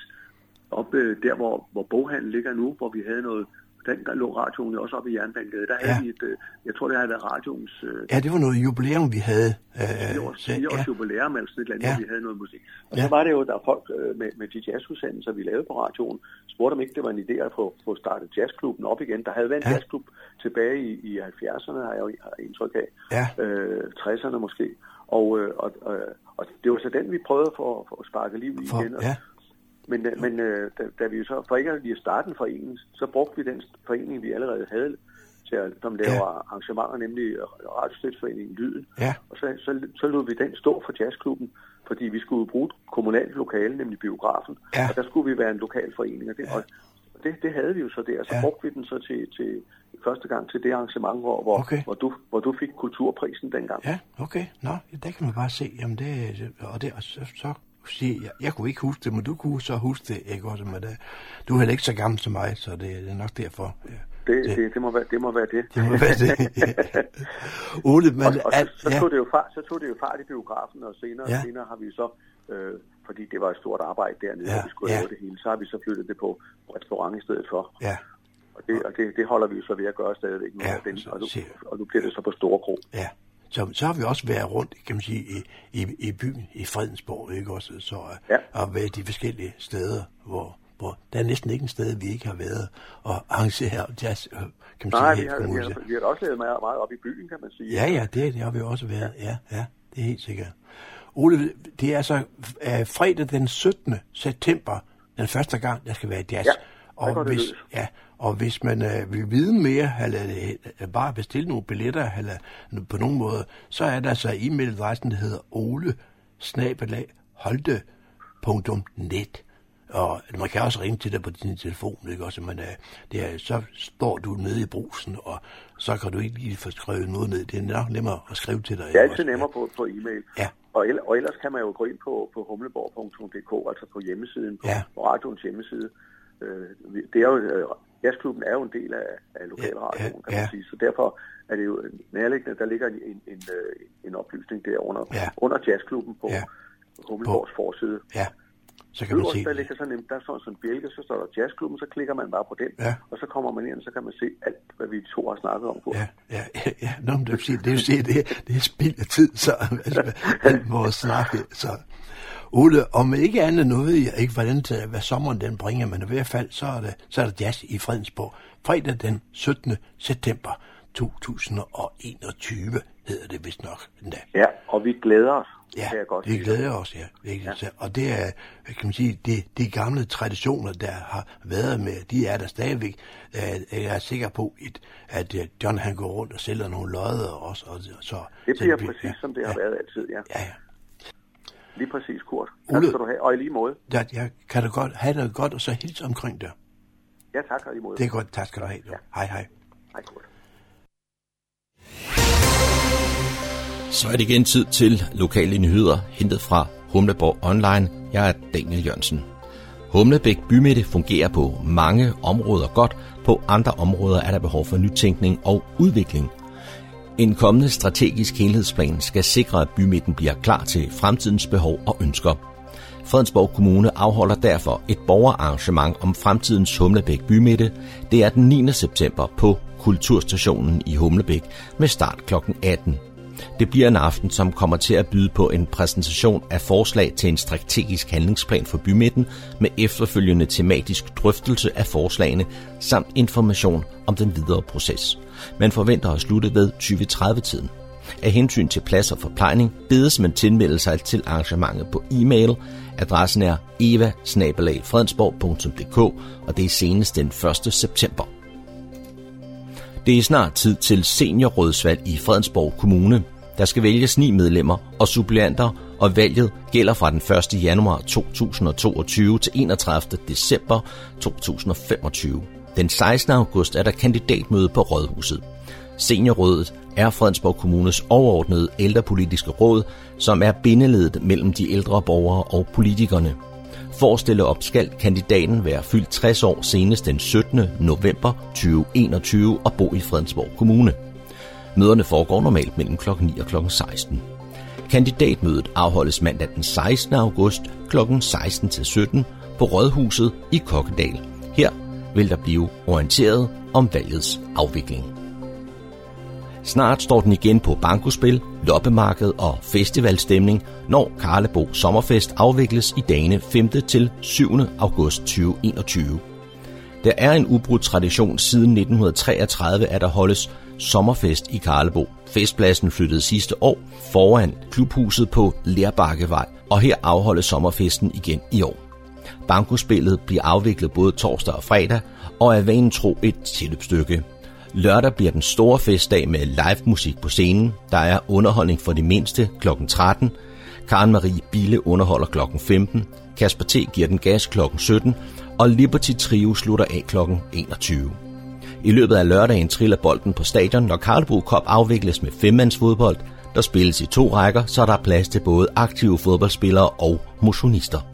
oppe øh, der, hvor, hvor boghandlen ligger nu, hvor vi havde noget, dengang lå radioen også oppe i Jernbanegade. Der havde Ja. vi et, øh, jeg tror det havde været radioens øh, ja, det var noget jubilæum, vi havde. Øh, års, fire års ja, jubilæum, altså et eller andet, Ja. hvor vi havde noget musik. Og Ja. så var det jo, der folk øh, med, med de jazzudsendelser, vi lavede på radioen, spurgte om ikke det var en idé at få, få startet jazzklubben op igen. Der havde været en Ja. jazzklub tilbage i, i 70'erne, har jeg jo indtryk af. Ja. Øh, 60'erne måske. Og, og, og, og det var så den, vi prøvede at få, få sparket liv i for, igen. Og, ja, Men, øh, men øh, da, da vi jo så, for ikke at lige starte en forening, så brugte vi den forening, vi allerede havde til at som laver Ja. arrangementer, nemlig Radiostøtsforeningen Lyden. ja, Og så, så, så lod vi den stå for jazzklubben, fordi vi skulle bruge et kommunalt lokale, nemlig biografen. Ja. Og der skulle vi være en lokal forening. Og det, og det, det havde vi jo så der. Så Ja. ja. brugte vi den så til, til første gang til det arrangement, hvor, hvor, Okay. hvor, du, hvor du fik kulturprisen dengang. ja, okay. Nå, der kan man bare se, jamen det, og det, og så, så sige, jeg, jeg kunne ikke huske det, men du kunne så huske det, ikke også? Men det, du er heller ikke så gammel som mig, så det, det er nok derfor. Ja. Det, det, det, må være, det må være det. Det må være det. Ole, men... og, og så, så, ja. tog det jo fart, så tog det jo fart i biografen, og senere, Ja. senere har vi så, øh, fordi det var et stort arbejde dernede, Ja, og vi skulle ja. lave det hele, så har vi så flyttet det på restaurant i stedet for. Ja, Og det, og det, det holder vi så ved at gøre stadigvæk nu, Ja, ja, den, og, nu, se- og nu bliver det så på Store Kro. ja. Så, så har vi også været rundt, kan man sige, i, i, i byen, i Fredensborg, ikke også? Så Ja. og været de forskellige steder, hvor, hvor der er næsten ikke en sted, vi ikke har været og arrangere jazz, øh, kan man Nej, sige, vi har, vi, har, vi har også lavet meget, meget op i byen, kan man sige. Ja, ja, det, det har vi også været. Ja, ja, det er helt sikkert. Ole, det er altså fredag den 17. september, den første gang, der skal være jazz. Ja, og hvis, løs. ja, og hvis man uh, vil vide mere, eller uh, bare bestille nogle billetter, eller på nogen måde, så er der altså e-mailadressen, der hedder ole holte.net. Og man kan også ringe til dig på din telefon, ikke også? Men uh, det er, så står du nede i brusen, og så kan du ikke lige få skrevet noget ned. Det er nok nemmere at skrive til dig. Det er altid også? nemmere på, på e-mail. Ja. Og, el, og ellers kan man jo gå ind på, på humleborg.dk, altså på hjemmesiden, på, Ja. på radioens hjemmeside. Øh, det er jo, øh, jazzklubben er jo en del af, af lokalradioen, Ja, kan ja. man sige. Så derfor er det jo nærliggende, der ligger en, en, en, øh, en oplysning der under, Ja. under jazzklubben på Ja. ja. Humleborgs forside. Ja, så kan man se der ligger sådan en, der står sådan en bjælke, så står der jazzklubben, så klikker man bare på den, Ja. og så kommer man ind, og så kan man se alt, hvad vi to har snakket om. Ja, ja, ja, ja. Nå, men det vil sige, det, vil sige, det, det er spild af tid, så altså, alt vores snakke, så... Ole, om ikke andet nu ved jeg ikke, hvordan det, hvad sommeren den bringer, men i hvert fald, så er, det, så er der jazz i Fredensborg. Fredag den 17. september 2021 hedder det vist nok endda. Ja, og vi glæder os, Ja, jeg godt vi glæder os, ja. Virkelig. Ja. Og det er, kan man sige, de, de gamle traditioner, der har været med, de er der stadigvæk. Øh, Jeg er sikker på, at, at øh, John han går rundt og sælger nogle lodder også. Og, så, Det så bliver præcis, ja, som det har ja, været altid, ja. Ja, ja. Lige præcis, Kurt. Tak skal du have, og i lige måde. Ja, jeg kan da godt have det godt, og så hils omkring det. Ja, tak, og i lige måde. Det er godt, tak skal du have. Ja. Hej, hej. Hej, Kurt. Så er det igen tid til lokale nyheder, hentet fra Humleborg Online. Jeg er Daniel Jørgensen. Humlebæk bymidte fungerer på mange områder godt, på andre områder er der behov for nytænkning og udvikling. En kommende strategisk helhedsplan skal sikre, at bymidten bliver klar til fremtidens behov og ønsker. Fredensborg Kommune afholder derfor et borgerarrangement om fremtidens Humlebæk bymidte. Det er den 9. september på Kulturstationen i Humlebæk med start kl. 18. Det bliver en aften, som kommer til at byde på en præsentation af forslag til en strategisk handlingsplan for bymidten med efterfølgende tematisk drøftelse af forslagene samt information om den videre proces. Man forventer at slutte ved 2030-tiden. Af hensyn til plads og forplejning bedes man tilmelde sig til arrangementet på e-mail. Adressen er eva og det er senest den 1. september. Det er snart tid til seniorrådsvalg i Fredensborg Kommune. Der skal vælges ni medlemmer og suppleanter, og valget gælder fra den 1. januar 2022 til 31. december 2025. Den 16. august er der kandidatmøde på Rådhuset. Seniorrådet er Fredensborg Kommunes overordnede ældrepolitiske råd, som er bindeledet mellem de ældre borgere og politikerne. For at stille op skal kandidaten være fyldt 60 år senest den 17. november 2021 og bo i Fredensborg Kommune. Møderne foregår normalt mellem kl. 9 og kl. 16. Kandidatmødet afholdes mandag den 16. august kl. 16 til 17 på Rådhuset i Kokkedal. Her vil der blive orienteret om valgets afvikling. Snart står den igen på bankospil, loppemarked og festivalstemning, når Karlebo Sommerfest afvikles i dagene 5. til 7. august 2021. Der er en ubrudt tradition siden 1933, at der holdes sommerfest i Karlebo. Festpladsen flyttede sidste år foran klubhuset på Lærbakkevej, og her afholdes sommerfesten igen i år. Bankospillet bliver afviklet både torsdag og fredag, og er vanen tro et tilløbsstykke. Lørdag bliver den store festdag med live musik på scenen. Der er underholdning for de mindste kl. 13. Karen Marie Bille underholder kl. 15. Kasper T. giver den gas kl. 17. Og Liberty Trio slutter af kl. 21. I løbet af lørdagen triller bolden på stadion, når Karlbro Cup afvikles med femmandsfodbold. Der spilles i to rækker, så der er plads til både aktive fodboldspillere og motionister.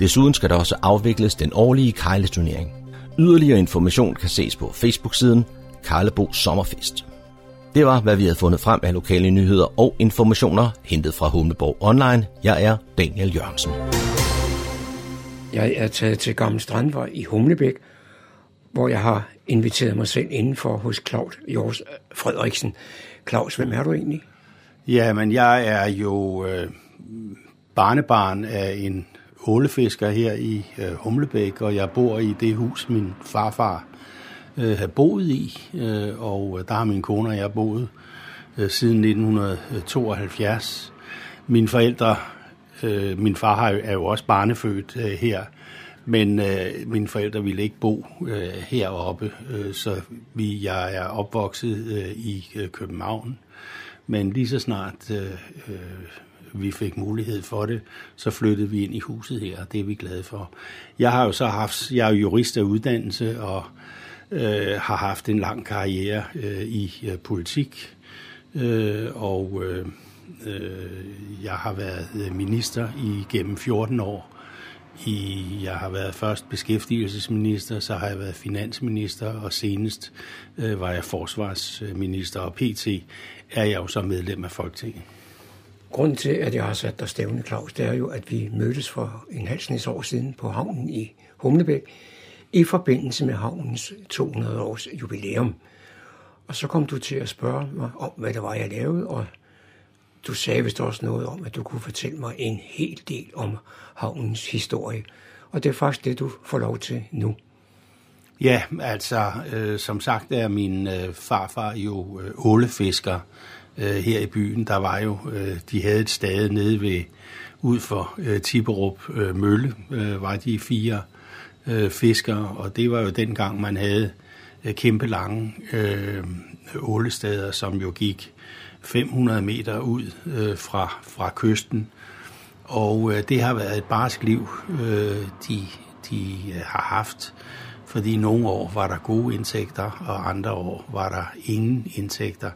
Desuden skal der også afvikles den årlige kejleturnering. Yderligere information kan ses på Facebook-siden Karlebo Sommerfest. Det var, hvad vi havde fundet frem af lokale nyheder og informationer, hentet fra Humleborg Online. Jeg er Daniel Jørgensen. Jeg er taget til Gamle Strandvej i Humlebæk, hvor jeg har inviteret mig selv indenfor hos Claus Jors Frederiksen. Claus, hvem er du egentlig? Ja, men jeg er jo øh, barnebarn af en ålefisker her i øh, Humlebæk, og jeg bor i det hus, min farfar øh, havde boet i, øh, og øh, der har min kone og jeg boet øh, siden 1972. Mine forældre, øh, min far er jo også barnefødt øh, her, men øh, mine forældre ville ikke bo øh, heroppe, øh, så vi, jeg er opvokset øh, i øh, København. Men lige så snart øh, øh, vi fik mulighed for det, så flyttede vi ind i huset her, og det er vi glade for. Jeg har jo så haft, jeg er jurist af uddannelse, og øh, har haft en lang karriere øh, i øh, politik, øh, og øh, øh, jeg har været øh, minister i gennem 14 år. I, jeg har været først beskæftigelsesminister, så har jeg været finansminister, og senest øh, var jeg forsvarsminister, og pt. er jeg jo så medlem af Folketinget. Grunden til, at jeg har sat dig stævne, Claus, det er jo, at vi mødtes for en halv år siden på havnen i Humlebæk, i forbindelse med havnens 200 års jubilæum. Og så kom du til at spørge mig om, hvad det var, jeg lavede, og du sagde vist også noget om, at du kunne fortælle mig en hel del om havnens historie. Og det er faktisk det, du får lov til nu. Ja, altså, øh, som sagt er min øh, farfar jo øh, ålefisker øh, her i byen. Der var jo, øh, de havde et stade nede ved, ud for øh, Tiberup øh, Mølle, øh, var de fire øh, fiskere, og det var jo dengang, man havde øh, kæmpe lange øh, ålesteder, som jo gik 500 meter ud øh, fra, fra kysten. Og øh, det har været et barsk liv, øh, de, de øh, har haft, fordi nogle år var der gode indtægter, og andre år var der ingen indtægter.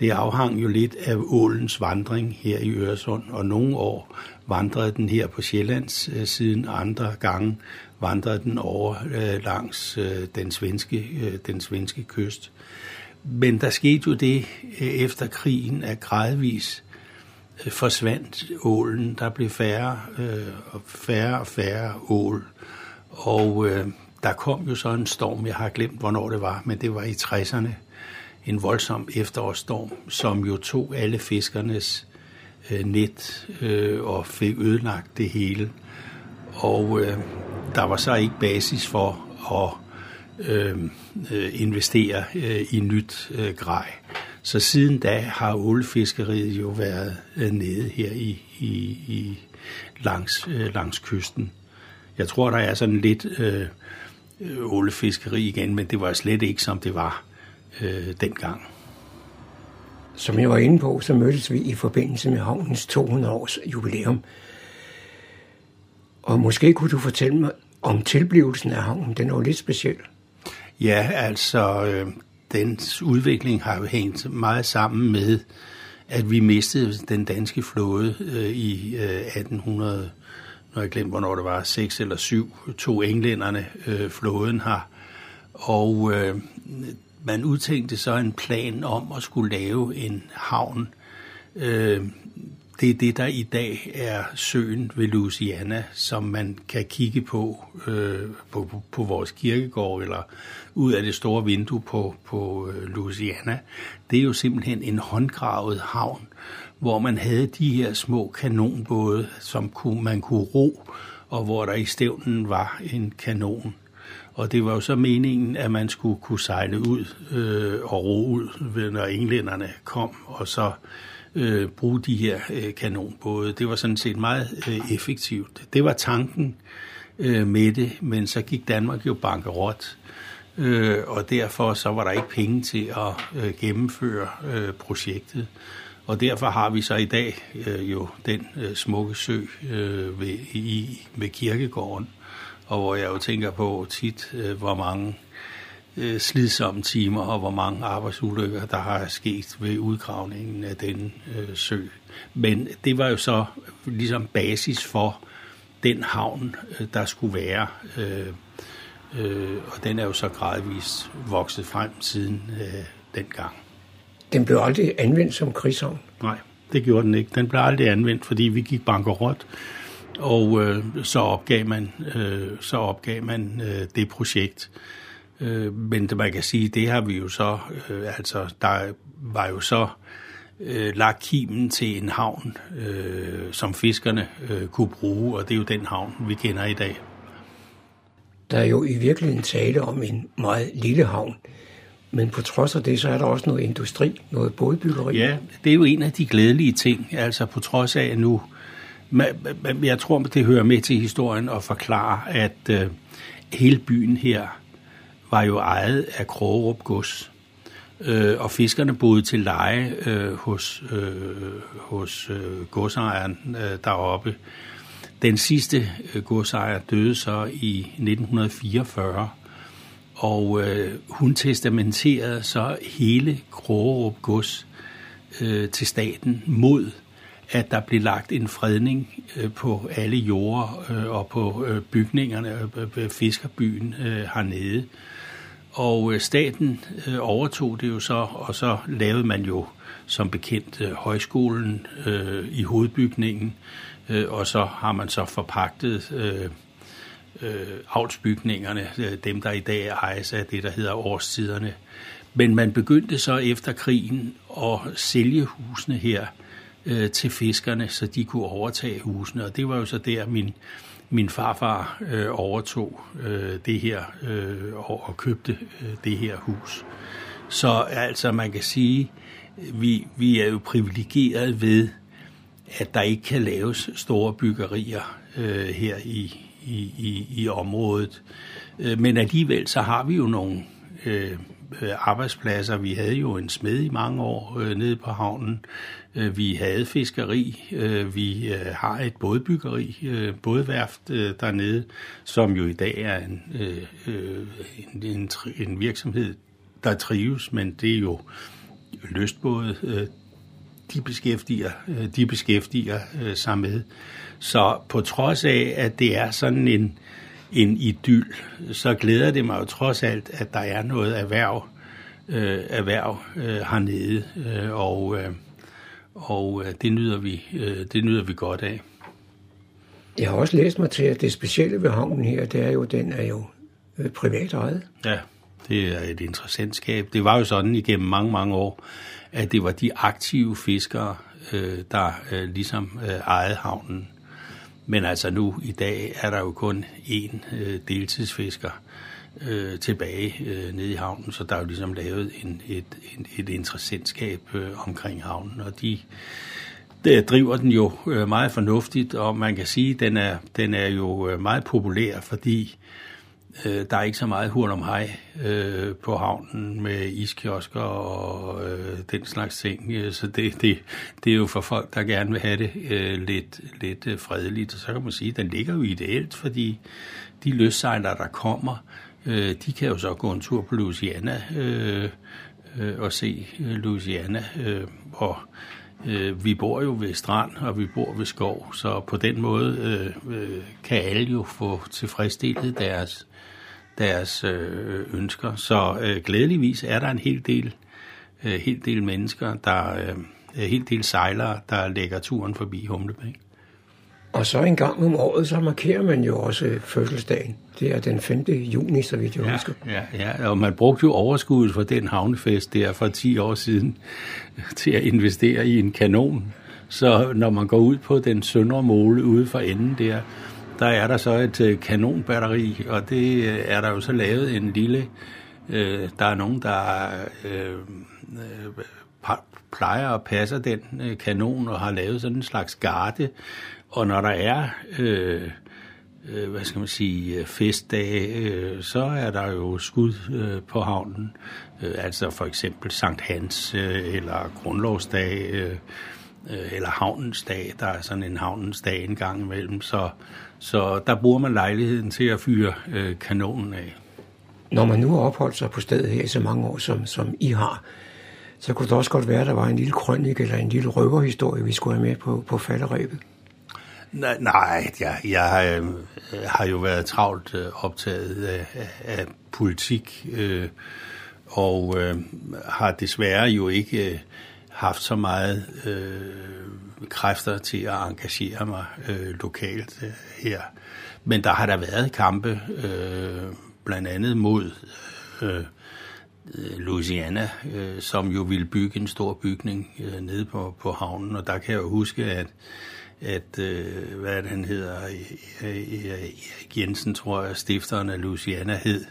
Det afhang jo lidt af ålens vandring her i Øresund, og nogle år vandrede den her på Sjællands øh, siden, andre gange vandrede den over øh, langs øh, den, svenske, øh, den svenske kyst. Men der skete jo det øh, efter krigen, at gradvis øh, forsvandt ålen. Der blev færre, øh, og færre og færre ål. Og øh, der kom jo så en storm, jeg har glemt, hvornår det var, men det var i 60'erne. En voldsom efterårsstorm, som jo tog alle fiskernes øh, net øh, og fik ødelagt det hele. Og øh, der var så ikke basis for at øh, øh investere øh, i nyt øh, grej. Så siden da har ålefiskeriet jo været øh, nede her i, i, i langs, øh, langs kysten. Jeg tror, der er sådan lidt øh, øh ålefiskeri igen, men det var slet ikke, som det var øh, dengang. Som jeg var inde på, så mødtes vi i forbindelse med havnens 200 års jubilæum. Og måske kunne du fortælle mig om tilblivelsen af havnen. Den jo lidt speciel. Ja, altså, øh, dens udvikling har jo hængt meget sammen med, at vi mistede den danske flåde øh, i øh, 1800, når jeg glemte, hvornår det var, 6 eller 7, to englænderne øh, flåden har. Og øh, man udtænkte så en plan om at skulle lave en havn. Øh, det er det, der i dag er søen ved Louisiana, som man kan kigge på øh, på, på, på vores kirkegård eller ud af det store vindue på, på øh, Louisiana. Det er jo simpelthen en håndgravet havn, hvor man havde de her små kanonbåde, som kunne, man kunne ro, og hvor der i stævnen var en kanon. Og det var jo så meningen, at man skulle kunne sejle ud øh, og ro ud, når englænderne kom, og så øh, bruge de her øh, kanonbåde. Det var sådan set meget øh, effektivt. Det var tanken øh, med det, men så gik Danmark jo bankerot, øh, og derfor så var der ikke penge til at øh, gennemføre øh, projektet. Og derfor har vi så i dag øh, jo den øh, smukke sø øh, ved, i, ved kirkegården, og hvor jeg jo tænker på tit, øh, hvor mange øh, slidsomme timer, og hvor mange arbejdsulykker, der har sket ved udgravningen af den øh, sø. Men det var jo så ligesom basis for den havn, øh, der skulle være. Øh, øh, og den er jo så gradvist vokset frem siden øh, dengang. Den blev aldrig anvendt som krigshavn? Nej, det gjorde den ikke. Den blev aldrig anvendt, fordi vi gik bankerot, og øh, så opgav man, øh, så opgav man øh, det projekt. Øh, men det, man kan sige, det har vi jo så, øh, altså der var jo så øh, lagt kimen til en havn, øh, som fiskerne øh, kunne bruge, og det er jo den havn, vi kender i dag. Der er jo i virkeligheden tale om en meget lille havn, men på trods af det, så er der også noget industri, noget bådbyggeri. Ja, det er jo en af de glædelige ting, altså på trods af nu, jeg tror, det hører med til historien at forklare, at øh, hele byen her var jo ejet af Krogerup Gods. Øh, og fiskerne boede til leje øh, hos, øh, hos øh, godsejeren øh, deroppe. Den sidste øh, godsejer døde så i 1944, og øh, hun testamenterede så hele Krogerup Gods øh, til staten mod at der blev lagt en fredning øh, på alle jorder øh, og på øh, bygningerne ved fiskerbyen hernede. Og staten overtog det jo så, og så lavede man jo som bekendt højskolen i hovedbygningen, og så har man så forpagtet øh, øh, avlsbygningerne, dem der i dag ejes af det, der hedder årstiderne. Men man begyndte så efter krigen at sælge husene her øh, til fiskerne, så de kunne overtage husene, og det var jo så der, min min farfar øh, overtog øh, det her øh, og, og købte øh, det her hus. Så altså man kan sige, vi, vi er jo privilegeret ved, at der ikke kan laves store byggerier øh, her i, i, i, i området. Øh, men alligevel så har vi jo nogle øh, Øh, arbejdspladser. Vi havde jo en smed i mange år øh, nede på havnen. Øh, vi havde fiskeri. Øh, vi øh, har et bådbyggeri, øh, bådværft øh, dernede, som jo i dag er en, øh, øh en, en, en virksomhed, der trives, men det er jo lystbåde, øh, de beskæftiger, øh, de beskæftiger øh, sig med. Så på trods af, at det er sådan en, en idyll, så glæder det mig jo trods alt, at der er noget erhverv, øh, erhverv øh, hernede, øh, og, øh, og øh, det, nyder vi, øh, det nyder vi godt af. Jeg har også læst mig til, at det specielle ved havnen her, det er jo, den er jo øh, privat ejet. Ja, det er et interessant skab. Det var jo sådan igennem mange, mange år, at det var de aktive fiskere, øh, der øh, ligesom øh, ejede havnen. Men altså nu i dag er der jo kun én øh, deltidsfisker øh, tilbage øh, nede i havnen, så der er jo ligesom lavet en, et, et, et interessentskab øh, omkring havnen, og de det driver den jo øh, meget fornuftigt, og man kan sige, at den er, den er jo øh, meget populær, fordi Øh, Øh, der er ikke så meget hurl om hej øh, på havnen med iskiosker og øh, den slags ting. Øh, så det, det, det er jo for folk, der gerne vil have det øh, lidt, lidt øh, fredeligt. Og så kan man sige, at den ligger jo ideelt, fordi de løssejlere, der kommer, øh, de kan jo så gå en tur på Louisiana øh, øh, og se øh, Louisiana. Øh, og øh, vi bor jo ved strand, og vi bor ved skov, så på den måde øh, øh kan alle jo få tilfredsstillet deres deres øh, ønsker. Så øh, glædeligvis er der en hel del, øh, hel del mennesker, der øh, en hel del sejlere, der lægger turen forbi Humlebæk. Og så en gang om året, så markerer man jo også fødselsdagen. Det er den 5. juni, så vidt jeg ja, husker. Ja, ja, og man brugte jo overskuddet for den havnefest der for 10 år siden til at investere i en kanon. Så når man går ud på den søndre måle ude for enden der, der er der så et øh, kanonbatteri, og det øh, er der jo så lavet en lille... Øh, der er nogen, der øh, øh, plejer at passe den øh, kanon og har lavet sådan en slags garde. Og når der er... Øh, øh, hvad skal man sige, øh, festdage, øh, så er der jo skud øh, på havnen. Øh, altså for eksempel Sankt Hans øh, eller Grundlovsdag øh, øh, eller Havnens Dag. Der er sådan en Havnens Dag en gang imellem. Så så der bruger man lejligheden til at fyre øh, kanonen af. Når man nu har opholdt sig på stedet her i så mange år, som, som I har, så kunne det også godt være, at der var en lille krønik eller en lille røverhistorie, vi skulle have med på, på falderæbet. Nej, nej jeg, jeg øh, har jo været travlt øh, optaget af, af, af politik, øh, og øh, har desværre jo ikke øh, haft så meget øh, kræfter til at engagere mig øh, lokalt øh, her. Men der har der været kampe, øh, blandt andet mod øh, Louisiana, øh, som jo ville bygge en stor bygning øh, nede på, på havnen. Og der kan jeg jo huske, at, at øh, hvad han hedder, Erik Jensen, tror jeg, stifteren af Luciana hed,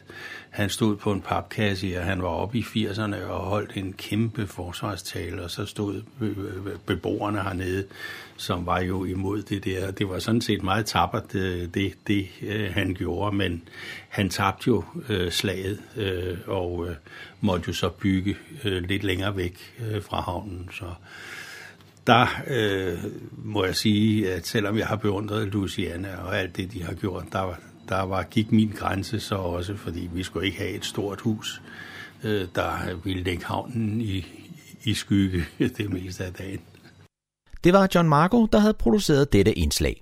han stod på en papkasse, og han var oppe i 80'erne og holdt en kæmpe forsvarstale, og så stod øh, øh, beboerne hernede, som var jo imod det der. Det var sådan set meget tappert, øh, det, det han gjorde, men han tabte jo øh, slaget, og måtte jo så bygge lidt længere væk fra havnen, så der øh, må jeg sige, at selvom jeg har beundret Louisiana og alt det, de har gjort, der, der var, gik min grænse så også, fordi vi skulle ikke have et stort hus, øh, der ville lægge havnen i, i skygge det meste af dagen. Det var John Marco, der havde produceret dette indslag.